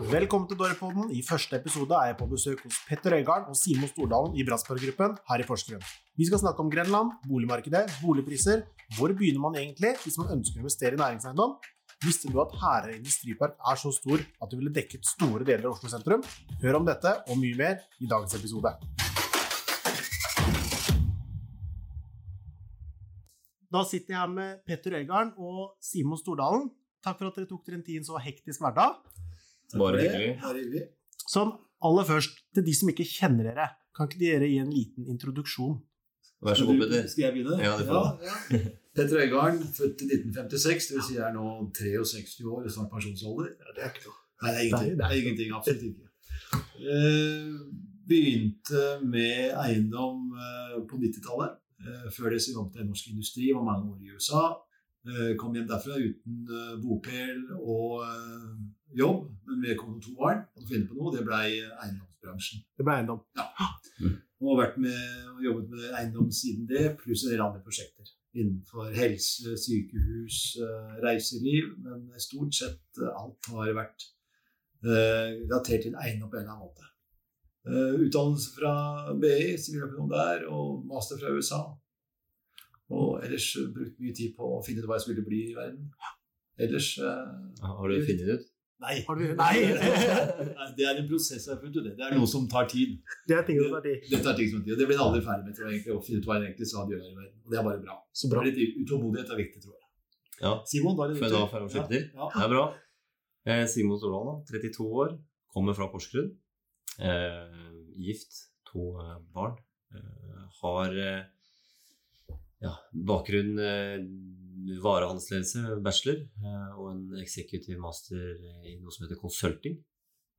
Velkommen til Dorepodden. I første episode er jeg på besøk hos Petter Øygarden og Simon Stordalen i Bratsberg-gruppen her i Porsgrunn. Vi skal snakke om Grenland, boligmarkedet, boligpriser. Hvor begynner man egentlig hvis man ønsker å investere i næringseiendom? Visste du at Herøy industripark er så stor at det ville dekket store deler av Oslo sentrum? Hør om dette og mye mer i dagens episode. Da sitter jeg her med Petter Øygarden og Simon Stordalen. Takk for at dere tok dere en tid i en så hektisk hverdag. Bare hyggelig. Sånn, aller først, til de som ikke kjenner dere, kan ikke dere gi en liten introduksjon? Vær så god, Petter. Skal jeg begynne? Ja, det får ja. Petter Øygarden, født i 1956, dvs. Si jeg er nå 63 år, snart pensjonsalder. Det er ikke noe. Nei, det er ingenting. Det er ingenting absolutt ikke. Eh, begynte med eiendom eh, på 90-tallet. Eh, før det så jobbet jeg i norsk industri, var mange år i USA. Eh, kom hjem derfra uten bopel og jobb, men vi kom med to barn og finne på noe. Det blei eiendomsbransjen. Det ble eiendom. Og har vært med og jobbet med eiendom siden det, pluss en del andre prosjekter. Innenfor helse, sykehus, eh, reiseliv. Men stort sett eh, alt har vært uh, relatert til eiendom på en eller annen måte. Uh, utdannelse fra BI, siviløkonom der, og master fra USA. Og ellers brukt mye tid på å finne ut hva jeg skulle bli i verden. Ellers uh, Har du funnet det ut? Nei. Har du- Nei. Det er en prosess jeg har funnet ut. Det Det er noe som tar tid. Det er ting som tar tid. Det tar tid som tid, og det blir en aldri ferdig med tror jeg, egentlig, å finne ut hva en egentlig skal gjøre i verden. Og det er bare bra. Så bra. Litt utålmodighet er viktig, tror jeg. Ja. Simon, da er det da få slippe til? Ja. Det er bra. Eh, Simon Stordalen, 32 år, kommer fra Porsgrunn. Eh, gift, to eh, barn. Eh, har eh, ja, bakgrunn eh, varehandelsledelse, bachelor, eh, og en executive master i noe som heter consulting.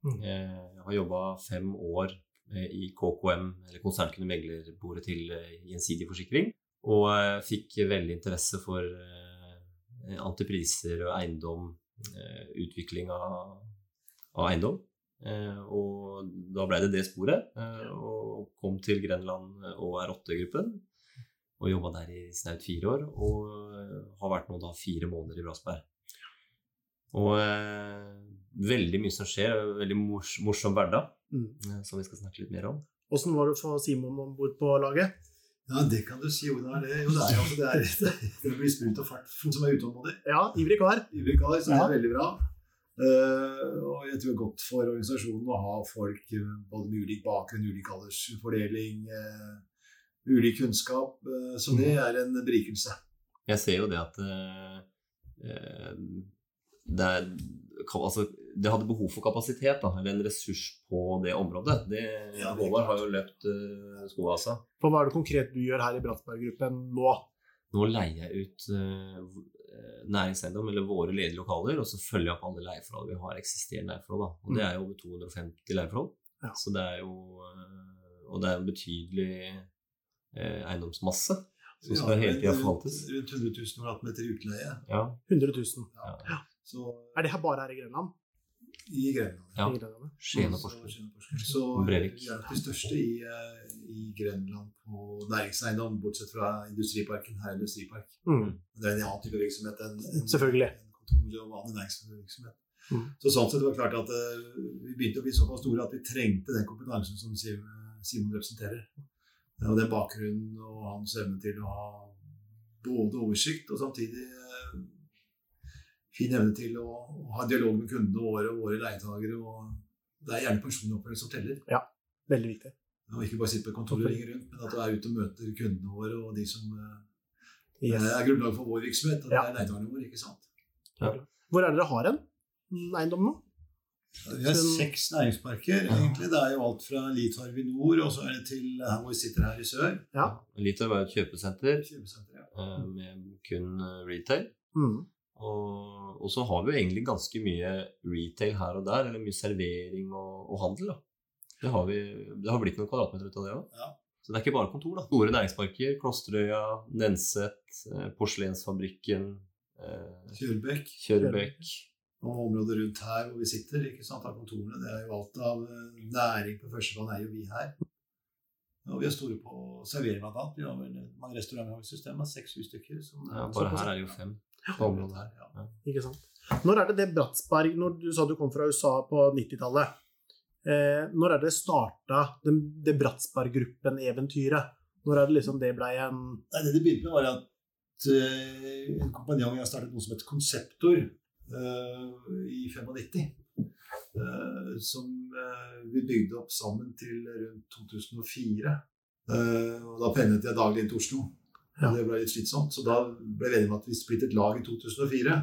Mm. Eh, jeg har jobba fem år i KKM, eller konsernkunde meglerbordet til Gjensidig forsikring, og fikk veldig interesse for antipriser og eiendom, utvikling av, av eiendom. Eh, og da ble det det sporet, og kom til Grenland og R8-gruppen. Og jobba der i snaut fire år, og eh, har vært nå da fire måneder i Bratsberg. Og eh, veldig mye som skjer, veldig mors morsom hverdag, Mm. eh, som vi skal snakke litt mer om. Åssen var det å få Simon om bord på laget? Ja, det kan du si. Er det? Jo, det er jo altså, det er, det blir sprut og fart som er utålmodig. Ja, ivrig kar. Ivrig kar, så det Ja. er veldig bra. Uh, og jeg tror det er godt for organisasjonen å ha folk både med ulik bakgrunn, ulik aldersfordeling, uh, ulik kunnskap. eh, så det er en berikelse. Jeg ser jo det at eh, eh, det, er, altså, det hadde behov for kapasitet, da, eller en ressurs på det området. Det, Ja, det Håvard har jo løpt eh, skoa av seg. For hva er det konkret du gjør her i Bratsberg-gruppen nå? Nå leier jeg ut eh, næringseiendom, eller våre ledige lokaler, og så følger jeg opp alle leieforhold vi har eksisterende leieforhold. Da. Og det er jo over 250 leieforhold. Ja. Så det er jo eh, Og det er en betydelig eiendomsmasse som skal hele tida forvaltes. Rundt 100 000 kvadratmeter utleie. Ja, 100 000. ja. Så Er det her bare her i Grenland? i Grenland. Ja. Skien og Porsgrunn. Så Brevik. vi er de største i, eh, i Grenland på næringseiendom, bortsett fra industriparken. Her er industripark. Mm. Det er en annen type virksomhet enn en, Selvfølgelig. enn kontor og vanlig næringsvirksomhet. Mm. Så sånn sett var det klart at uh, vi begynte å bli såpass store at vi trengte den kompetansen som Simon representerer. Og den bakgrunnen og hans evne til å ha både oversikt og samtidig eh, fin evne til å, ha dialog med kundene våre og våre leietagere. Og det er gjerne personlig opplevelse som teller. Ja, Veldig viktig. Og ikke bare sitte på kontoret og ringe rundt, men at du er ute og møter kundene våre og de som eh, Yes. er grunnlaget for vår virksomhet. Og det Ja. er leietakerne våre, ikke sant. Hvor er dere har en eiendom nå? Vi har seks næringsparker, egentlig. Det er jo alt fra Litorv i nord, og så er det til her hvor vi sitter her i sør. Ja. Litorv er et kjøpesenter Kjøpesenter, ja. eh, med kun eh, retail. Mm. Og, og så har vi jo egentlig ganske mye retail her og der, eller mye servering og, og handel. da. Det har, vi, det har blitt noen kvadratmeter ut av det òg. Ja. Så det er ikke bare kontor. da. Store næringsparker, Klosterøya, Nenset, eh, Porselensfabrikken, eh, Kjørbekk Kjørbekk. Og området rundt her hvor vi sitter. ikke sant, av kontorene. Det er jo alt av eh, næring på første plan er jo vi her. Og vi er store på servering blant annet. Vi har vel mange restauranter i systemet, seks-syv stykker. Som Ja, bare her er det jo fem på området her. Ja. Ikke sant? Når er det det Bratsberg Når du sa du kom fra USA på 90-tallet, eh, når er det starta det, det Bratsberg-gruppen-eventyret? Når er det liksom det blei en Nei, Det det begynte med, var at uh, en kompanjong jeg startet noe som het Konseptor i 95. Uh, som vi bygde opp sammen til rundt 2004. og Da pendlet jeg daglig inn til Oslo. Ja. Det ble litt slitsomt, så da ble vi enige om at vi splittet lag i 2004.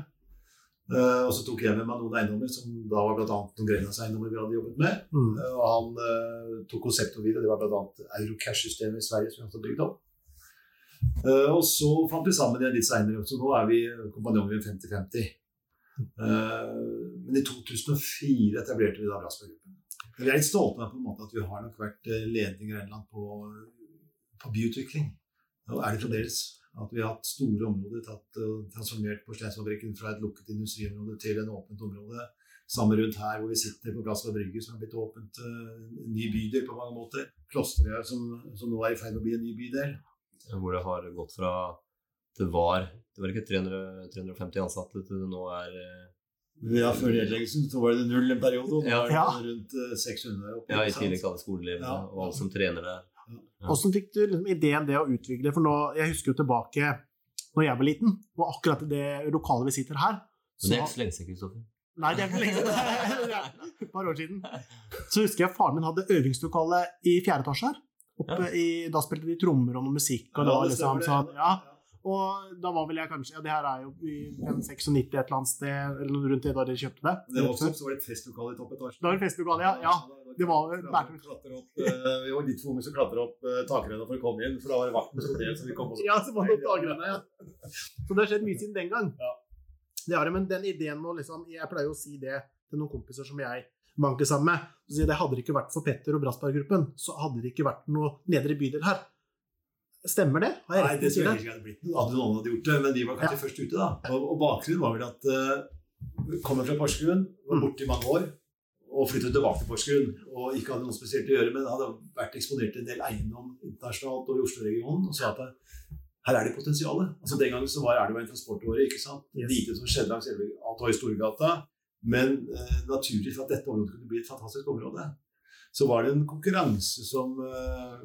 Uh, og så tok jeg med meg noen eiendommer, som da var bl.a. noen Grenlandseiendommer vi hadde jobbet med. mm. Uh, og han uh, tok konseptet videre. Det var bl.a. Eurocash-systemet i Sverige som vi hadde bygd opp. og så fant vi sammen igjen litt seinere, så nå er vi kompanjonger 50-50. Men i 2004 etablerte vi da Brassberg-gruppen. Vi er litt stolte av på en måte at vi har nok vært ledende i Grenland på, på byutvikling. Og er det fremdeles. At vi har hatt store områder, tatt, transformert transformert Porselensfabrikken fra et lukket industriområde til en åpent område. Samme rundt her hvor vi sitter på Plass Brygge, som er blitt åpent. En ny bydel på mange måter. Klosterøya, som, som nå er i ferd med å bli en ny bydel. Hvor det har gått fra det var det var ikke 300, 350 ansatte til det nå er ja, Før nedleggelsen så var det null en periode, og nå ja. er det rundt 600. Oppe, Ja, i tillegg til alle skoleelevene Ja. og alle som trener der. Ja. Hvordan fikk du liksom ideen det å utvikle? For nå, Jeg husker jo tilbake når jeg var liten, og akkurat i det lokalet vi sitter her Men det er ikke så lenge siden, Kristoffer. Nei, det er ikke lenge siden. Et par år siden. Så husker jeg faren min hadde øvingslokale i fjerde etasje her. Oppe i, da spilte de trommer og noe musikk. Og, det var det liksom stemmer sånn, ja. Og da var vel jeg kanskje ja, Det her er jo i 96 et eller annet sted, eller rundt det da dere kjøpte det. Det var også, så var det et festlokale i toppetasjen. Det var et festlokale, ja. ja. det var opp, eh, Vi var litt for unge som klatra opp uh, takrenna for å komme inn, for da var det vakten som del, så vi kom oss Ja, så var det dagene, ja. Så det har skjedd mye siden den gang. Ja. Det har det, men den ideen nå, liksom Jeg pleier jo å si det til noen kompiser som jeg banker sammen med. Så sier jeg, det hadde det ikke vært for Petter og Brassberg-gruppen, så hadde det ikke vært noe nedre bydel her. Stemmer det? Har jeg Nei, det jeg ikke hadde blitt noe. Hadde noen hadde gjort det, men de var kanskje først ute, da. Og, og bakgrunnen var vel at uh, kommer fra Porsgrunn, var Mm. borte i mange år, og flyttet tilbake til Porsgrunn. Og ikke hadde noe spesielt å gjøre, men hadde vært eksponert til en del eiendom internasjonalt og i Oslo-regionen, og sa at uh, her er det potensial. Altså, den gangen så var Elva en transportåre, ikke sant. Yes. Lite som skjedde langs var i Storgata. Men uh, naturlig for at dette området kunne bli et fantastisk område så var det en konkurranse som uh,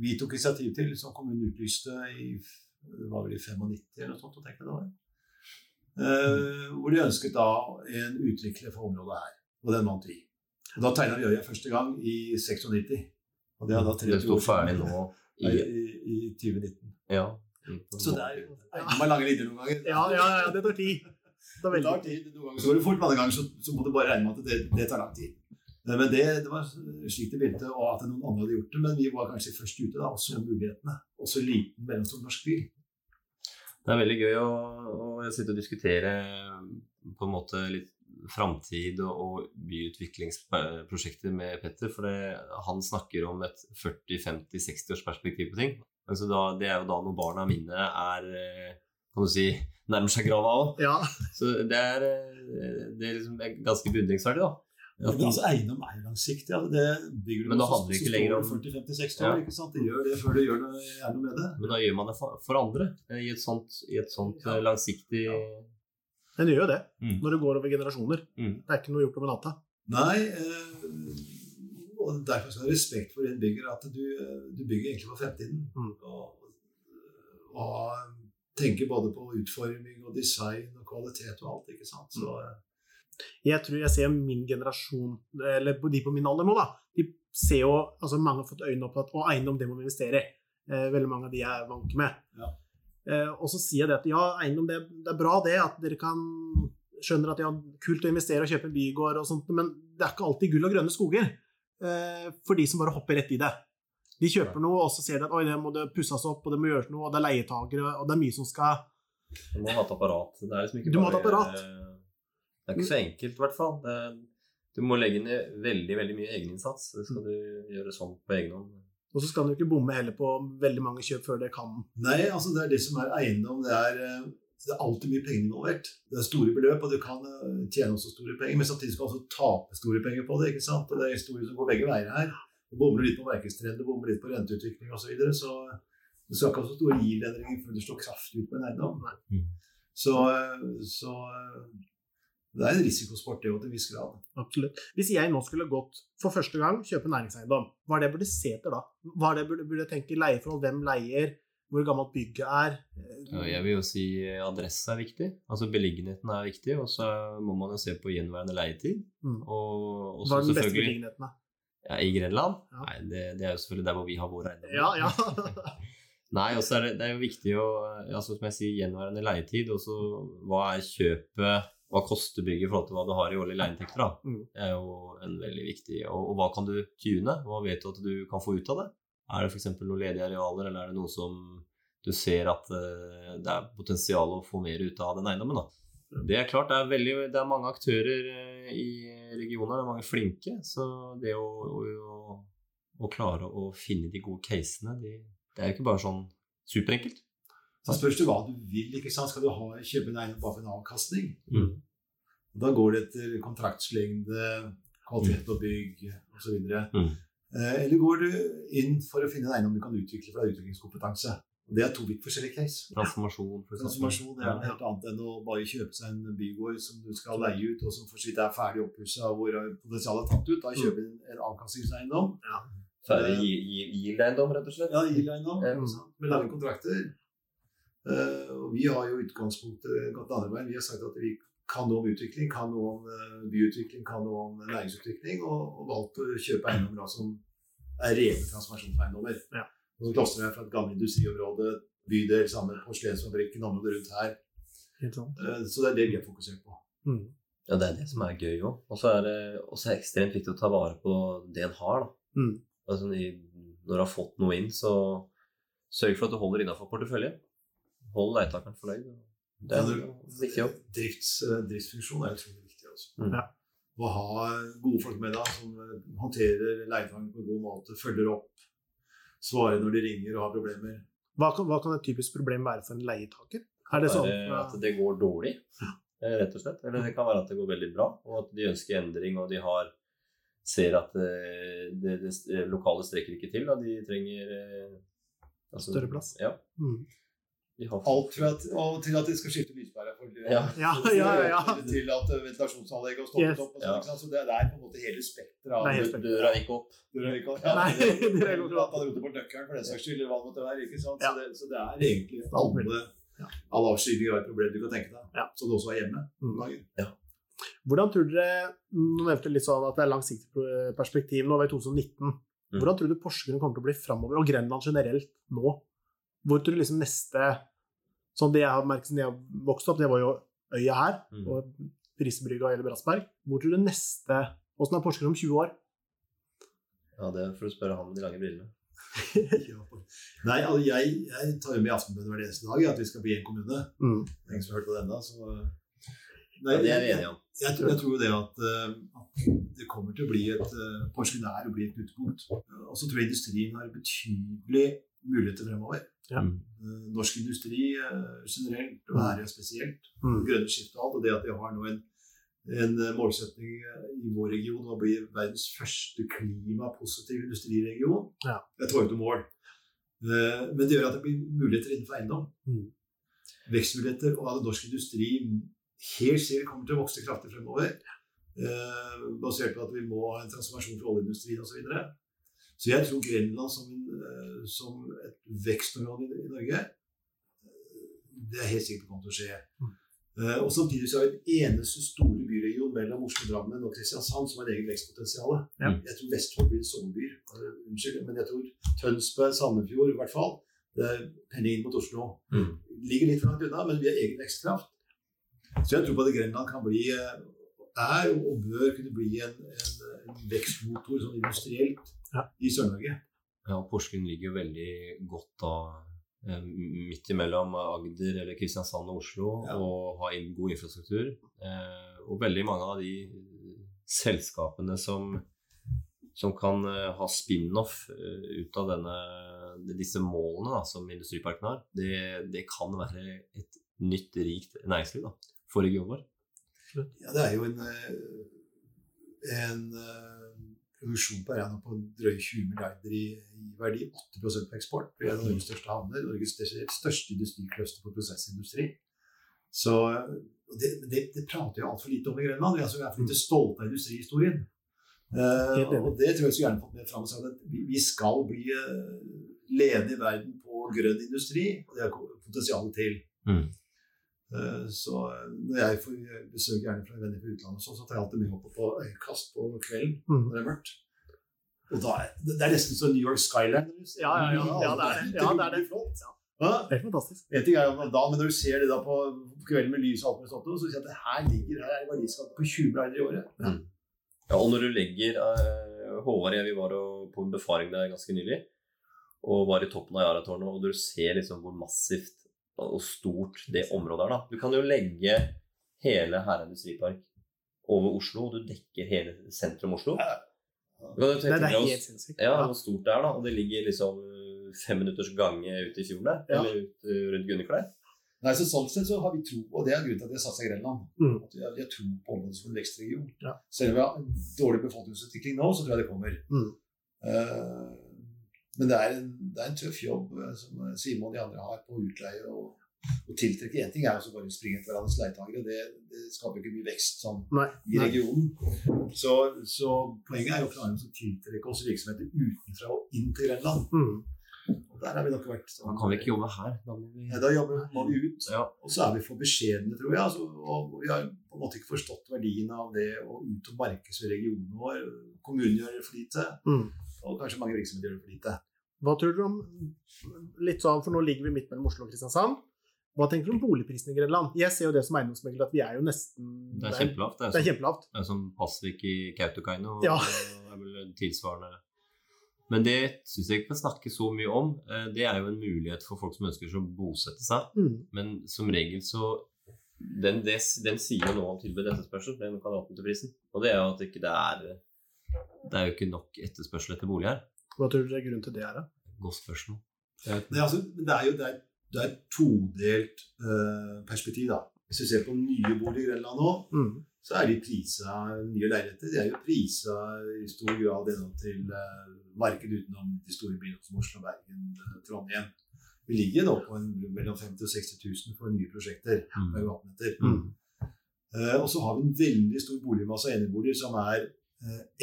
vi tok initiativ til, som kommunen utlyste i det var vel i 95 eller noe sånt. jeg det var. Uh, hvor de ønsket da en utvikler for området her. Og den vant vi. Og da tegna vi øya første gang i 96. Og det hadde da 23 Det sto ferdig nå i i, i 2019. Ja. Så det er jo Man lager linjer noen ganger. Ja, ja, ja, det tar tid. Det tar Det tar tid. Noen ganger så går det fort, men andre ganger så, så må du bare regne med at det, det tar lang tid. Men det, det var slik det begynte, og at noen andre hadde gjort det. Men vi var kanskje først ute, da, også med mulighetene. Også en liten, mellomstor norsk by. Det er veldig gøy å, å sitte og diskutere på en måte litt framtid og, og byutviklingsprosjekter med Petter. For det, han snakker om et 40-50-60 års perspektiv på ting. Altså da, det er jo da når barna mine er eh, kan du si, nærmer seg grava òg. Ja. Så det er, eh, det er liksom ganske beundringsverdig, da. At Men altså, Eiendom er jo langsiktig. Altså, det bygger du Men da handler det ikke lenger om- 40-50-60 Ja. år. ikke sant? Det gjør det før du gjør noe, noe med det. Men da gjør man det for, for andre eh, i et sånt, i et sånt Ja. eh, langsiktig Ja. Den gjør jo det, Mm. når det går over generasjoner. Mm. Det er ikke noe gjort over natta. Nei, eh, og derfor skal du ha respekt for din bygger at du, du bygger egentlig for fremtiden. Mm. Og, og tenker både på utforming og design og kvalitet og alt, ikke sant. Så Mm. Jeg tror jeg ser min generasjon, eller de på min alder nå, da, de ser jo altså Mange har fått øynene opp at å, eiendom det må vi investere i. Eh, veldig mange av de jeg er vant med. Ja. Eh, og så sier jeg det at ja, eiendom det, det er bra det, at dere kan skjønner at det er kult å investere og kjøpe en bygård og sånt, men det er ikke alltid gull og grønne skoger eh, for de som bare hopper rett i det. De kjøper noe, og så ser de at oi, det må det pusses opp, og det må gjøres noe, og det er leietagere, og det er mye som skal Du må ha et apparat. Det er liksom ikke Du må ha et bare- apparat. Det er ikke så enkelt, i hvert fall. Det, du må legge ned veldig veldig mye egeninnsats. Det skal du gjøre sånn på egen hånd. Og så skal du ikke bomme heller på veldig mange kjøp før det kan. Nei, altså det er det som er eiendom. Det er, eh, det er alltid mye penger involvert. Det er store beløp, og du kan eh, tjene også store penger, men samtidig skal du også tape store penger på det. ikke sant? Og det er historier som går begge veier her. Du bommer litt på markedstrend, du bommer litt på renteutvikling osv. Så, videre, så du skal ikke ha så store yield-endringer før du slår kraftig ut på en eiendom. Mm. Så, eh, så Det er en risikosport, det òg, til en viss grad. Absolutt. Hvis jeg nå skulle gått for første gang, kjøpe næringseiendom, hva er det jeg burde se etter da? Hva er det jeg burde, burde tenke leieforhold? Hvem leier? Hvor gammelt bygget er? Jeg vil jo si adresse er viktig. Altså beliggenheten er viktig, og så må man jo se på gjenværende leietid. Mm. Og også Hva er den beste beliggenheten? da? ja, I Grenland? Ja. Nei, det, det er jo selvfølgelig der hvor vi har vår eiendommer. Ja, ja. Nei, også er det, det er jo viktig å altså, Som jeg sier, gjenværende leietid. Og så hva er kjøpet Hva koster bygget i forhold til hva du har i årlige leieinntekter? Mm. Det er jo en veldig viktig Og, og hva kan du tune? Hva vet du at du kan få ut av det? Er det f.eks. noen ledige arealer, eller er det noe som du ser at eh, det er potensial å få mer ut av den eiendommen? da? Det er klart, det er, veldig, det er mange aktører eh, i regionen, det er mange flinke. Så det å, å, å klare å finne de gode casene, de, det er jo ikke bare sånn superenkelt. Så spørs det hva du vil. ikke sant? Skal du ha, kjøpe en eiendom bare for en avkastning? Mm. Da går det etter kontraktslengde, kvalitet på bygg osv. Mm. Eh, eller går du inn for å finne en eiendom du kan utvikle, for er utviklingskompetanse. Og Det er to vidt forskjellige case. Transformasjon, for. Transformasjon er noe helt annet enn å bare kjøpe seg en bygård som du skal leie ut, og som for så vidt er ferdig oppussa, hvor potensialet er tatt ut. Da kjøper du en, Så er det yield-eiendom, rett og slett. Ja, Yield-eiendom Ja. med lange kontrakter. Eh, og vi har jo utgangspunktet gått andre veien. Vi har sagt at vi kan noe om utvikling, kan noe om eh, byutvikling, kan noe om næringsutvikling, og, og valgt å kjøpe eiendommer da som er rene transformasjonseiendommer. Ja. Og så klastrer jeg fra et gammelt industriområde, bydel sammen med porselensfabrikken, området rundt her. Helt sant. Eh, Så det er det vi har fokusert på. Mm. Ja, det er det som er gøy òg. Og så er det også ekstremt viktig å ta vare på det en har. da. Mm. Altså, når du har fått noe inn, så sørg for at du holder innafor porteføljen. Hold leietakeren fornøyd. Det er Ja, viktig jobb. Drifts, eh, driftsfunksjon er utrolig viktig. Altså. Mm. Ja. Å ha gode folk med deg som eh, håndterer leietakeren på en god måte, følger opp, svarer når de ringer og har problemer. Hva, kan, hva kan et typisk problem være for en leietaker? Er det sånn? Det at det går dårlig, eh, rett og slett. Eller det kan være at det går veldig bra, og at de ønsker endring, og de har ser at det, det, det lokale strekker ikke til, og de trenger eh, altså- Større plass. Ja. Mm. Alt fra at, og til at de skal skifte lyspære for Ja. Ja, ja, ja. Til at ventilasjonsanlegget har stoppet Yes. opp. Og Ja. Så det, det er på en måte hele spekteret av Det er Døra gikk opp. Døra gikk opp. Nei, det er Eller at han roter bort nøkkelen for den saks skyld, eller hva det måtte være. ikke sant? Så, det, så det er egentlig alle, alle avskygninger av et problem du kan tenke deg, Ja. som du også har hjemme. Mm. Hvordan tror dere Nå nevnte litt sånn at det er langsiktig perspektiv. Nå er i 2019. Mm. Hvordan tror du Porsgrunn kommer til å bli framover, og Grenland generelt nå? Hvor tror du liksom neste Sånn det jeg har merket siden jeg har vokst opp, det var jo øya her, Mm. og Prisbrygga eller Brassberg. Hvor tror du neste Åssen er Porsgrunn om 20 år? Ja, det for å spørre han med de lange brillene. Nei, altså, jeg, jeg tar jo med i Aftenbladet hver eneste dag at vi skal bli en kommune. Mm. Ingen som har hørt på det ennå, så Nei, Ja, det er vi enige om. Jeg, tror- jeg tror jo det at, eh, at det kommer til å bli et uh, Porsgrunn er å bli et knutepunkt. Eh, Og så tror jeg industrien har betydelig muligheter fremover. Ja. Mm. Eh, norsk industri eh, generelt, og her spesielt. Mm. Grønne skiftet og alt. Og det at vi har nå en, en eh, målsetning i vår region å bli verdens første klimapositive industriregion. Ja. Det et hårete mål. Eh, Men det gjør at det blir muligheter innenfor eiendom. Mm. Vekstmuligheter, og at norsk industri helt sikkert kommer til å vokse kraftig fremover. Eh, basert på at vi må ha en transformasjon fra oljeindustrien osv. Så, jeg tror Grenland som, en, eh, som et vekstområde i, Norge eh, Det er helt sikkert kommer til å skje. Mm. Eh, og Samtidig så har vi den eneste store byregion mellom Oslo, Drammen og Kristiansand som har eget vekstpotensial. Ja. Jeg tror Vestfold blir en sommerby. Eh, Unnskyld, men jeg tror Tønsberg, Sandefjord i hvert fall. Det er penning inn mot Oslo. Mm. Ligger litt for langt unna, men vi har egen vekstkraft. Så jeg tror på at Grenland kan bli, er og bør kunne bli en, en, en vekstmotor sånn industrielt Ja. i Sør-Norge. Ja, Porsgrunn ligger jo veldig godt da eh, midt imellom Agder eller Kristiansand og Oslo Ja. og har god infrastruktur. Eh, og veldig mange av de selskapene som, som kan eh, ha spin-off eh, ut av denne, disse målene da, som industriparken har, det, det kan være et nytt, rikt næringsliv da, for regionen vår. Ja, det er jo en, eh, en produksjon på Arena på drøye 20 milliarder i, i verdi. 8 på eksport. Vi er av Norges største havner. Norges største industricluster på prosessindustri. Så, det, det, det prater jo altfor lite om i Grønland. Vi er så for lite stolte av industrihistorien. Uh, og det tror jeg skulle gjerne fått med fram. så at Vi, vi skal bli eh, ledende i verden på grønn industri, og det har potensialet til. Mm. Eh, så eh, når jeg får besøk gjerne fra venner fra utlandet, sånn, så tar jeg alltid med opp på øyekast på kvelden Mm. når det er mørkt. Og da er, det er nesten som New York Skyline. Ja, ja, ja. Ja, det er det. Ja, det er det. Flott. Ja. Ja. Det er fantastisk. En ting er jo da, men når du ser det da på kvelden med lys og alt med sånt, så sier jeg at det her ligger her er verdiskaping på 20 milliarder i året. Ja, og når du legger eh, Håvard og jeg vi var på en befaring der ganske nylig, og var i toppen av Jaratårnet, og du ser liksom hvor massivt og stort det området er. da. Du kan jo legge hele Herre industripark over Oslo, og du dekker hele sentrum Oslo. Det, er helt sinnssykt. ja, hvor stort det er, da. Og det ligger liksom fem minutters gange ute i fjorden der, Ja. eller ut eh, rundt Gunneklær. Nei, så Sånn sett så har vi tro, og det er grunnen til at vi har satsa i Grenland. Mm. At vi har, vi har tro på området som en vekstregion. Ja. Selv om vi har en dårlig befolkningsutvikling nå, så tror jeg det kommer. Mm. Eh, men det er, en, det er en tøff jobb eh, som Simon og de andre har på utleie og, og tiltrekke. Én ting er så bare å springe etter hverandres leietagere, det, det skaper ikke mye vekst sånn Nei. i regionen. Så, så poenget er jo å klare å tiltrekke oss virksomheter utenfra og inn til Grenland. Mm. Og der har vi nok vært Da kan vi ikke jobbe her. Da må vi Ja, da jobber man ut. Ja. Og så er vi for beskjedne, tror jeg. Altså, og vi har på en måte ikke forstått verdien av det å ut og markedsføre regionen vår. Kommunen gjør det for lite, Mm. Og kanskje mange virksomheter gjør det for lite. Hva tror dere om litt sånn, for nå ligger vi midt mellom Oslo og Kristiansand. Hva tenker du om boligprisene i Grenland? Jeg ser jo det som eiendomsmegler at vi er jo nesten Det er kjempelavt. Det Det er er, sånn, kjempelavt. det er som Pasvik i Kautokeino. Ja. Det er vel tilsvarende. Men det syns jeg ikke kan snakke så mye om. Eh, Det er jo en mulighet for folk som ønsker å bosette seg. Mm. Men som regel så Den, det, den sier jo noe om tilbud etterspørsel, den kandidaten til prisen. Og det er jo at det ikke det er Det er jo ikke nok etterspørsel etter bolig her. Hva tror du er grunnen til det er? da? Godt spørsmål. Det er, altså, det er jo det er, det er et todelt uh, perspektiv. da. Hvis du ser på nye boliger i Grenland nå, Mm. så er de prisa nye leiligheter. De er jo prisa i stor grad gjennom til uh, markedet utenom de store byene som Oslo, Bergen, eh, Trondheim. Vi ligger nå på en, mellom 50 og 60 000 for nye prosjekter. Mm. Mm. Eh, og så har vi en veldig stor boligmasse av eneboliger som er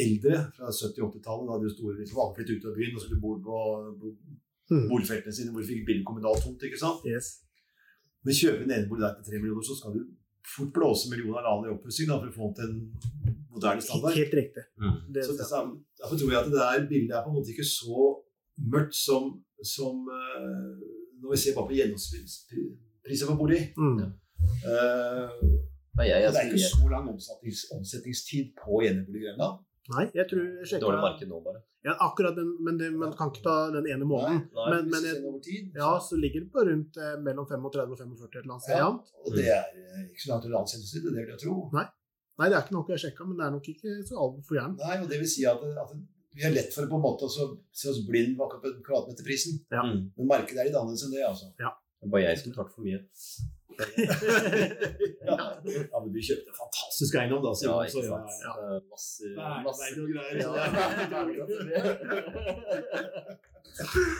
eldre, fra 70-80-tallet. Da de store liksom, alle flyttet ut av byen og skulle bo på, på Mm. boligfeltene sine hvor de fikk billig kommunal tomt. ikke sant? Yes. Men kjøper en enebolig der til 3 millioner, så skal du fort blåse millioner av i oppussing for å få den til en moderne standard. Helt riktig. Mm. Så det, derfor tror jeg at det der bildet er på en måte ikke så mørkt som, som eh, når vi ser bare på gjennomsnittspriser på bolig. mm. Eh, og det er ikke så lang omsettings, omsetningstid på enebolig i Grenland. Nei, jeg tror jeg sjekket- dårlig marked nå, bare. Ja, akkurat den, men det, man kan ikke ta den ene måneden. Nei, Men, Hvis men du jeg, over tid, ja, så ligger det på rundt eh, mellom 35 og 45 et eller annet sted. Ja. Ja. Og det er eh, ikke så langt til landsgjennomsnittet, det vil jeg tro. Nei, det er ikke noe jeg sjekka, men det er nok ikke så altfor gærent. Nei, og det vil si at, at vi har lett for på en måte å se oss blind på kvadratmeterprisen. Ja. Mm. Men markedet er litt annerledes enn det, altså. Det var jeg som tok for mye. ja. ja, men du kjøpte en fantastisk eiendom, da. Ja, ikke så ja, sant. ja. Eh, Masse, Nei, masse. nei, greier.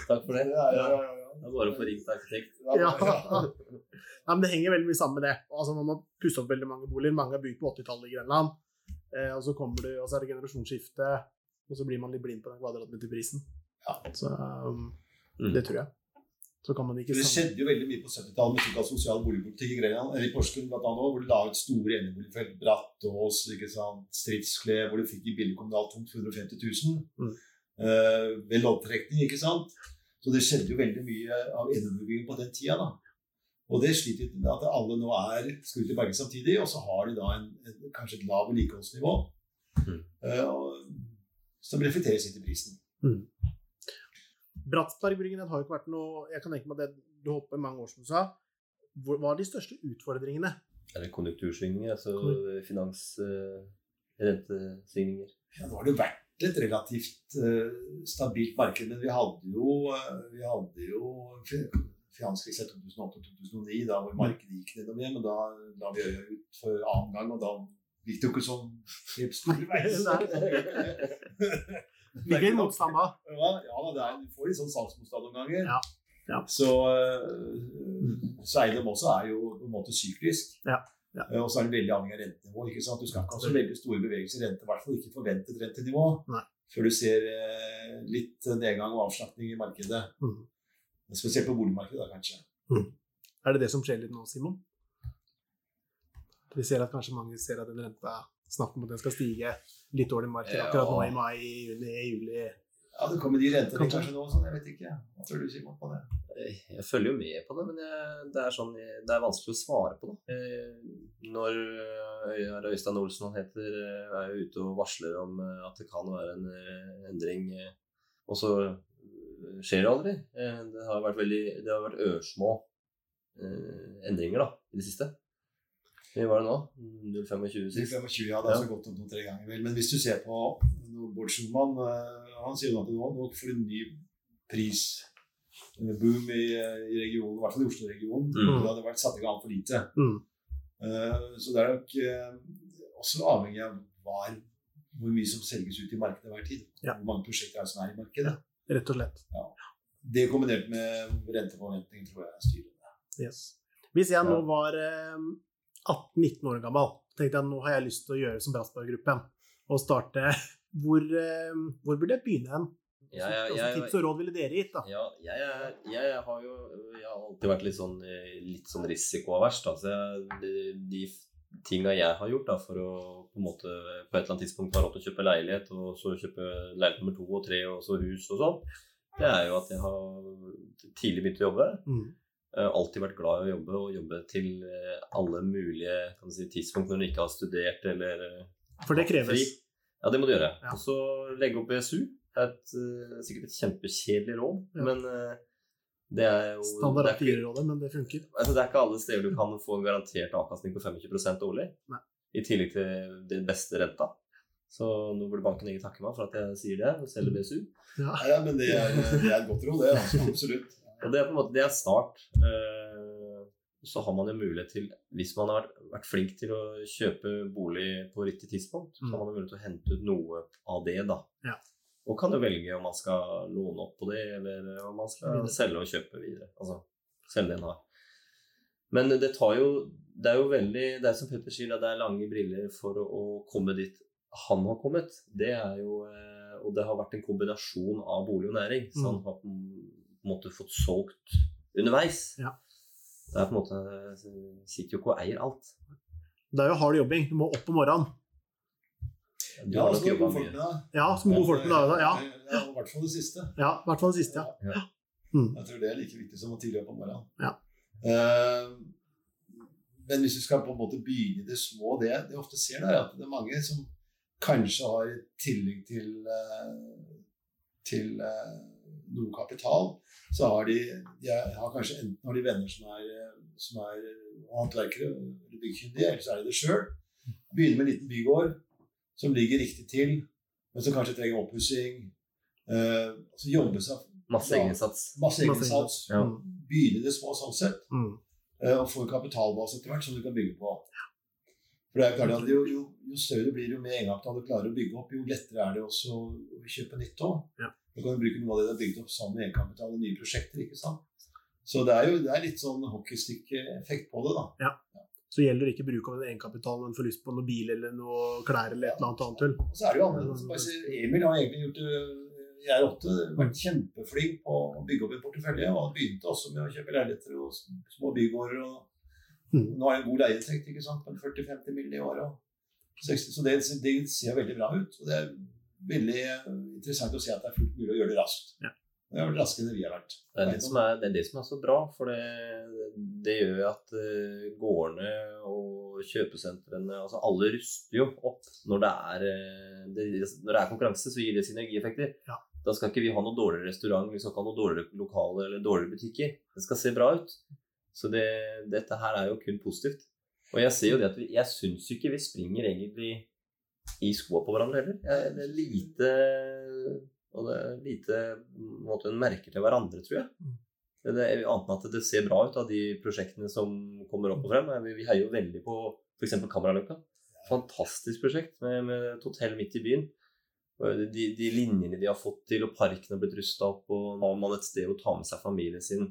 Takk for det. Ja, ja, ja, ja. Det er bare å få ringt arkitekt. Ja. ja, men det henger veldig mye sammen med det. Altså, man må pusse opp veldig mange boliger. Mange er bygd på 80-tallet i Grenland. Eh, og så du, og så er det generasjonsskifte, og så blir man litt blind på den kvadratmeterprisen. Ja. Så um, Mm. det tror jeg. Så kan man ikke Det skjedde jo veldig mye på 70-tallet med såkalt sosial boligpolitikk i Grenland, eller i Porsgrunn bl.a. hvor de la ut store eneboligfelt, Brattås, ikke sant, Stridskle, hvor de fikk i billig kommunal tomt 150 000. Mm. Eh, ved loddtrekning, ikke sant. Så det skjedde jo veldig mye av eneboligbygging på den tida, da. Og det sliter med at alle nå er skrudd til berge samtidig, og så har de da en, en, kanskje et lavt vedlikeholdsnivå. Mm. Eh, som reflekteres inn i prisen. Bratsbergbryggen har jo ikke vært noe Jeg kan tenke meg det, du holdt på i mange år, som du sa. Hvor, hva er de største utfordringene? Er det konjunktursvingninger, altså finansrentesvingninger? eh, rentesvingninger? Ja, nå har det vært et relativt uh, stabilt marked, men vi hadde jo, eh, vi hadde jo fi- finanskrisen 2008-2009, da hvor markedet gikk nedover igjen. Men da la vi øya ut for annen gang, og da gikk det jo ikke sånn helt stor veier. Fikk en motstand da? Ja, ja det er, du får litt sånn salgsmotstand noen ganger. Ja, ja. Så, uh, Seidem også er jo på en måte syklisk. Ja. Ja. Eh, Og så er det veldig avhengig av rentenivå. ikke sant? Du skal ikke ha så veldig store bevegelser i rente, i hvert fall ikke forventet rentenivå, Nei. før du ser uh, litt nedgang og avslapning i markedet. Mm. Spesielt på boligmarkedet, da, kanskje. Er det det som skjer litt nå, Simon? Vi ser at kanskje mange ser at den renta snakk om at den skal stige litt dårlig marked akkurat nå i mai, juni, juli. Ja, det kommer de rentene Kanskje. kanskje nå, sånn, jeg vet ikke. Hva tror du, Simon, på det? Jeg følger jo med på det, men jeg, det, er sånn, det er vanskelig å svare på det. Eh, Når eh, Øystein Olsen han heter, eh, er jo ute og varsler om eh, at det kan være en eh, endring, eh, og så eh, skjer det aldri. Eh, Det har vært, veldig, det har vært ørsmå eh, endringer da, i det siste. Hvor var det nå? 0,25 sist? 0,25, ja, det har så gått opp noen-tre ganger. vel. Men hvis du ser på Bård Schumann, eh, han sier jo at nå, nå får en ny prisboom i, i regionen, i hvert fall i Oslo-regionen. Mm. Det hadde vært satt i gang for lite. Mm. Uh, Så det er nok uh, også avhengig av hva, er- hvor mye som selges ut i markedet hver tid. Ja. Hvor mange prosjekter er som er i markedet. Rett og slett. Det kombinert med renteforventning tror jeg er styrende. Yes. Hvis jeg nå var eh, 18-19 år gammel, tenkte jeg nå har jeg lyst til å gjøre som Bratsberg-gruppen og starte hvor, eh, hvor burde jeg begynne hen? Ja, ja, tips og råd ville dere gitt? da? Ja, jeg, jeg har jo jeg har alltid vært litt sånn, litt sånn risikoavers. Da. Så jeg, de, de tinga jeg har gjort da, for å på måte på et eller annet tidspunkt ha råd til å kjøpe leilighet, og så kjøpe leilighet nummer to og tre, og så hus og sånn, det er jo at jeg har tidlig begynt å jobbe. Mm. Har alltid vært glad i å jobbe, og jobbe til eh, alle mulige kan si, tidspunkt når du ikke har studert eller eh, For det kreves. fri. Ja, det må du gjøre. Ja. Og så legge opp BSU. Det er et, eh, sikkert et kjempekjedelig råd, Ja. men eh, det er jo Standard det er, A4-rådet, men det funker. altså, det er ikke alle steder du kan få en garantert avkastning på 25 årlig. Nei. I tillegg til den beste renta. Så nå burde banken egentlig takke meg for at jeg sier det, og selger BSU. Ja. Ja, ja, men det er, det er et godt råd, det. Altså, absolutt. Og det er på en måte det er start. Eh, så har man jo mulighet til, hvis man har vært, flink til å kjøpe bolig på riktig tidspunkt, så Mm. har man jo mulighet til å hente ut noe av det, da. Ja. Og kan jo velge om man skal låne opp på det, eller om man skal selge og kjøpe videre. Altså selge det en har. Men det tar jo Det er jo veldig Det er som Petter sier, det er lange briller for å, å komme dit han har kommet. Det er jo eh, Og det har vært en kombinasjon av bolig og næring. Så Mm. han har måte fått solgt underveis. Ja. Det er på en måte Sitter jo ikke og eier alt. Det er jo hard jobbing. Du må opp om morgenen. Du Ja, har nok jobba gode folk mye. med deg. Ja, som gode folk med deg. Ja, Ja, I hvert fall det siste. ja, i hvert fall det siste. ja. Ja. Mm. Jeg tror det er like viktig som å tidlig opp om morgenen. Ja. Uh, men hvis du skal på en måte begynne i det små, det det jeg ofte ser, du er at det er mange som kanskje har i tillegg til, uh, til eh, noe kapital, så har de, de har kanskje enten har de venner som er, eh, som er håndverkere eller byggkyndige, eller så er de det sjøl. Begynne med en liten bygård som ligger riktig til, men som kanskje trenger oppussing. Eh, så jobbe seg Masse egeninnsats. masse Masse egeninnsats. Ja. Begynne i det små sånn sett, Mm. eh, og få en kapitalbase etter hvert som du kan bygge på. For det er klart at jo, jo, jo større du blir, jo mer egenkapital du klarer å bygge opp, jo lettere er det også å kjøpe nytt òg. Ja. Du kan bruke noe av det du har bygd opp sammen med egenkapital og nye prosjekter. ikke sant? Så det er jo det er litt sånn hockeystick-effekt på det, da. Ja, Så gjelder det ikke bruk av en egenkapital, men får lyst på noe bil eller noe klær eller et eller annet annet tull. Og så er det jo annerledes. Emil har egentlig gjort det jeg er åtte, vært kjempeflink på å bygge opp en portefølje. Og begynte også med å kjøpe leiligheter og små bygårder. og Mm. Nå har jeg en god leieinntekt på 40-50 mill. i året. og 60, Så det, det ser veldig bra ut. Og det er veldig interessant å se at det er fullt mulig å gjøre det raskt. Ja. Det er vel raskere enn vi har vært. Det er det, som er, det er det som er så bra, for det, det gjør at eh, gårdene og kjøpesentrene altså Alle ruster jo opp når det er, eh, det, når det er konkurranse, så gir det synergieffekter. Ja. Da skal ikke vi ha noe dårligere restaurant, vi skal ikke ha noe dårligere lokale eller dårligere butikker. Det skal se bra ut. Så det, dette her er jo kun positivt. Og jeg ser jo det at vi, jeg syns ikke vi springer egentlig i skoa på hverandre heller. Jeg, det er lite Og det er lite måte, en merker til hverandre, tror jeg. Det det er Annet enn at det ser bra ut av de prosjektene som kommer opp og frem. Vi, heier jo veldig på f.eks. Kameraløkka. Fantastisk prosjekt med, med et hotell midt i byen. De, de linjene de har fått til, og parken har blitt rusta opp, og har man et sted å ta med seg familien sin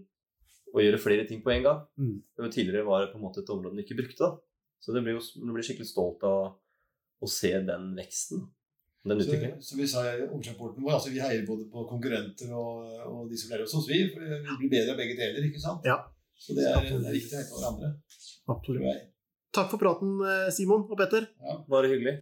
og gjøre flere ting på en gang. Mm. Det var tidligere var det på en måte et område den ikke brukte. da. Så det blir jo du blir skikkelig stolt av å se den veksten. Den Så, utviklingen. så vi sa i årsrapporten vår, altså vi heier både på konkurrenter og, og de som lærer hos oss, vi. For vi blir bedre av begge deler, ikke sant? Ja. Så det er, det er viktig å heie på hverandre, Absolutt. Takk for praten, eh, Simon og Petter. Ja. Bare hyggelig.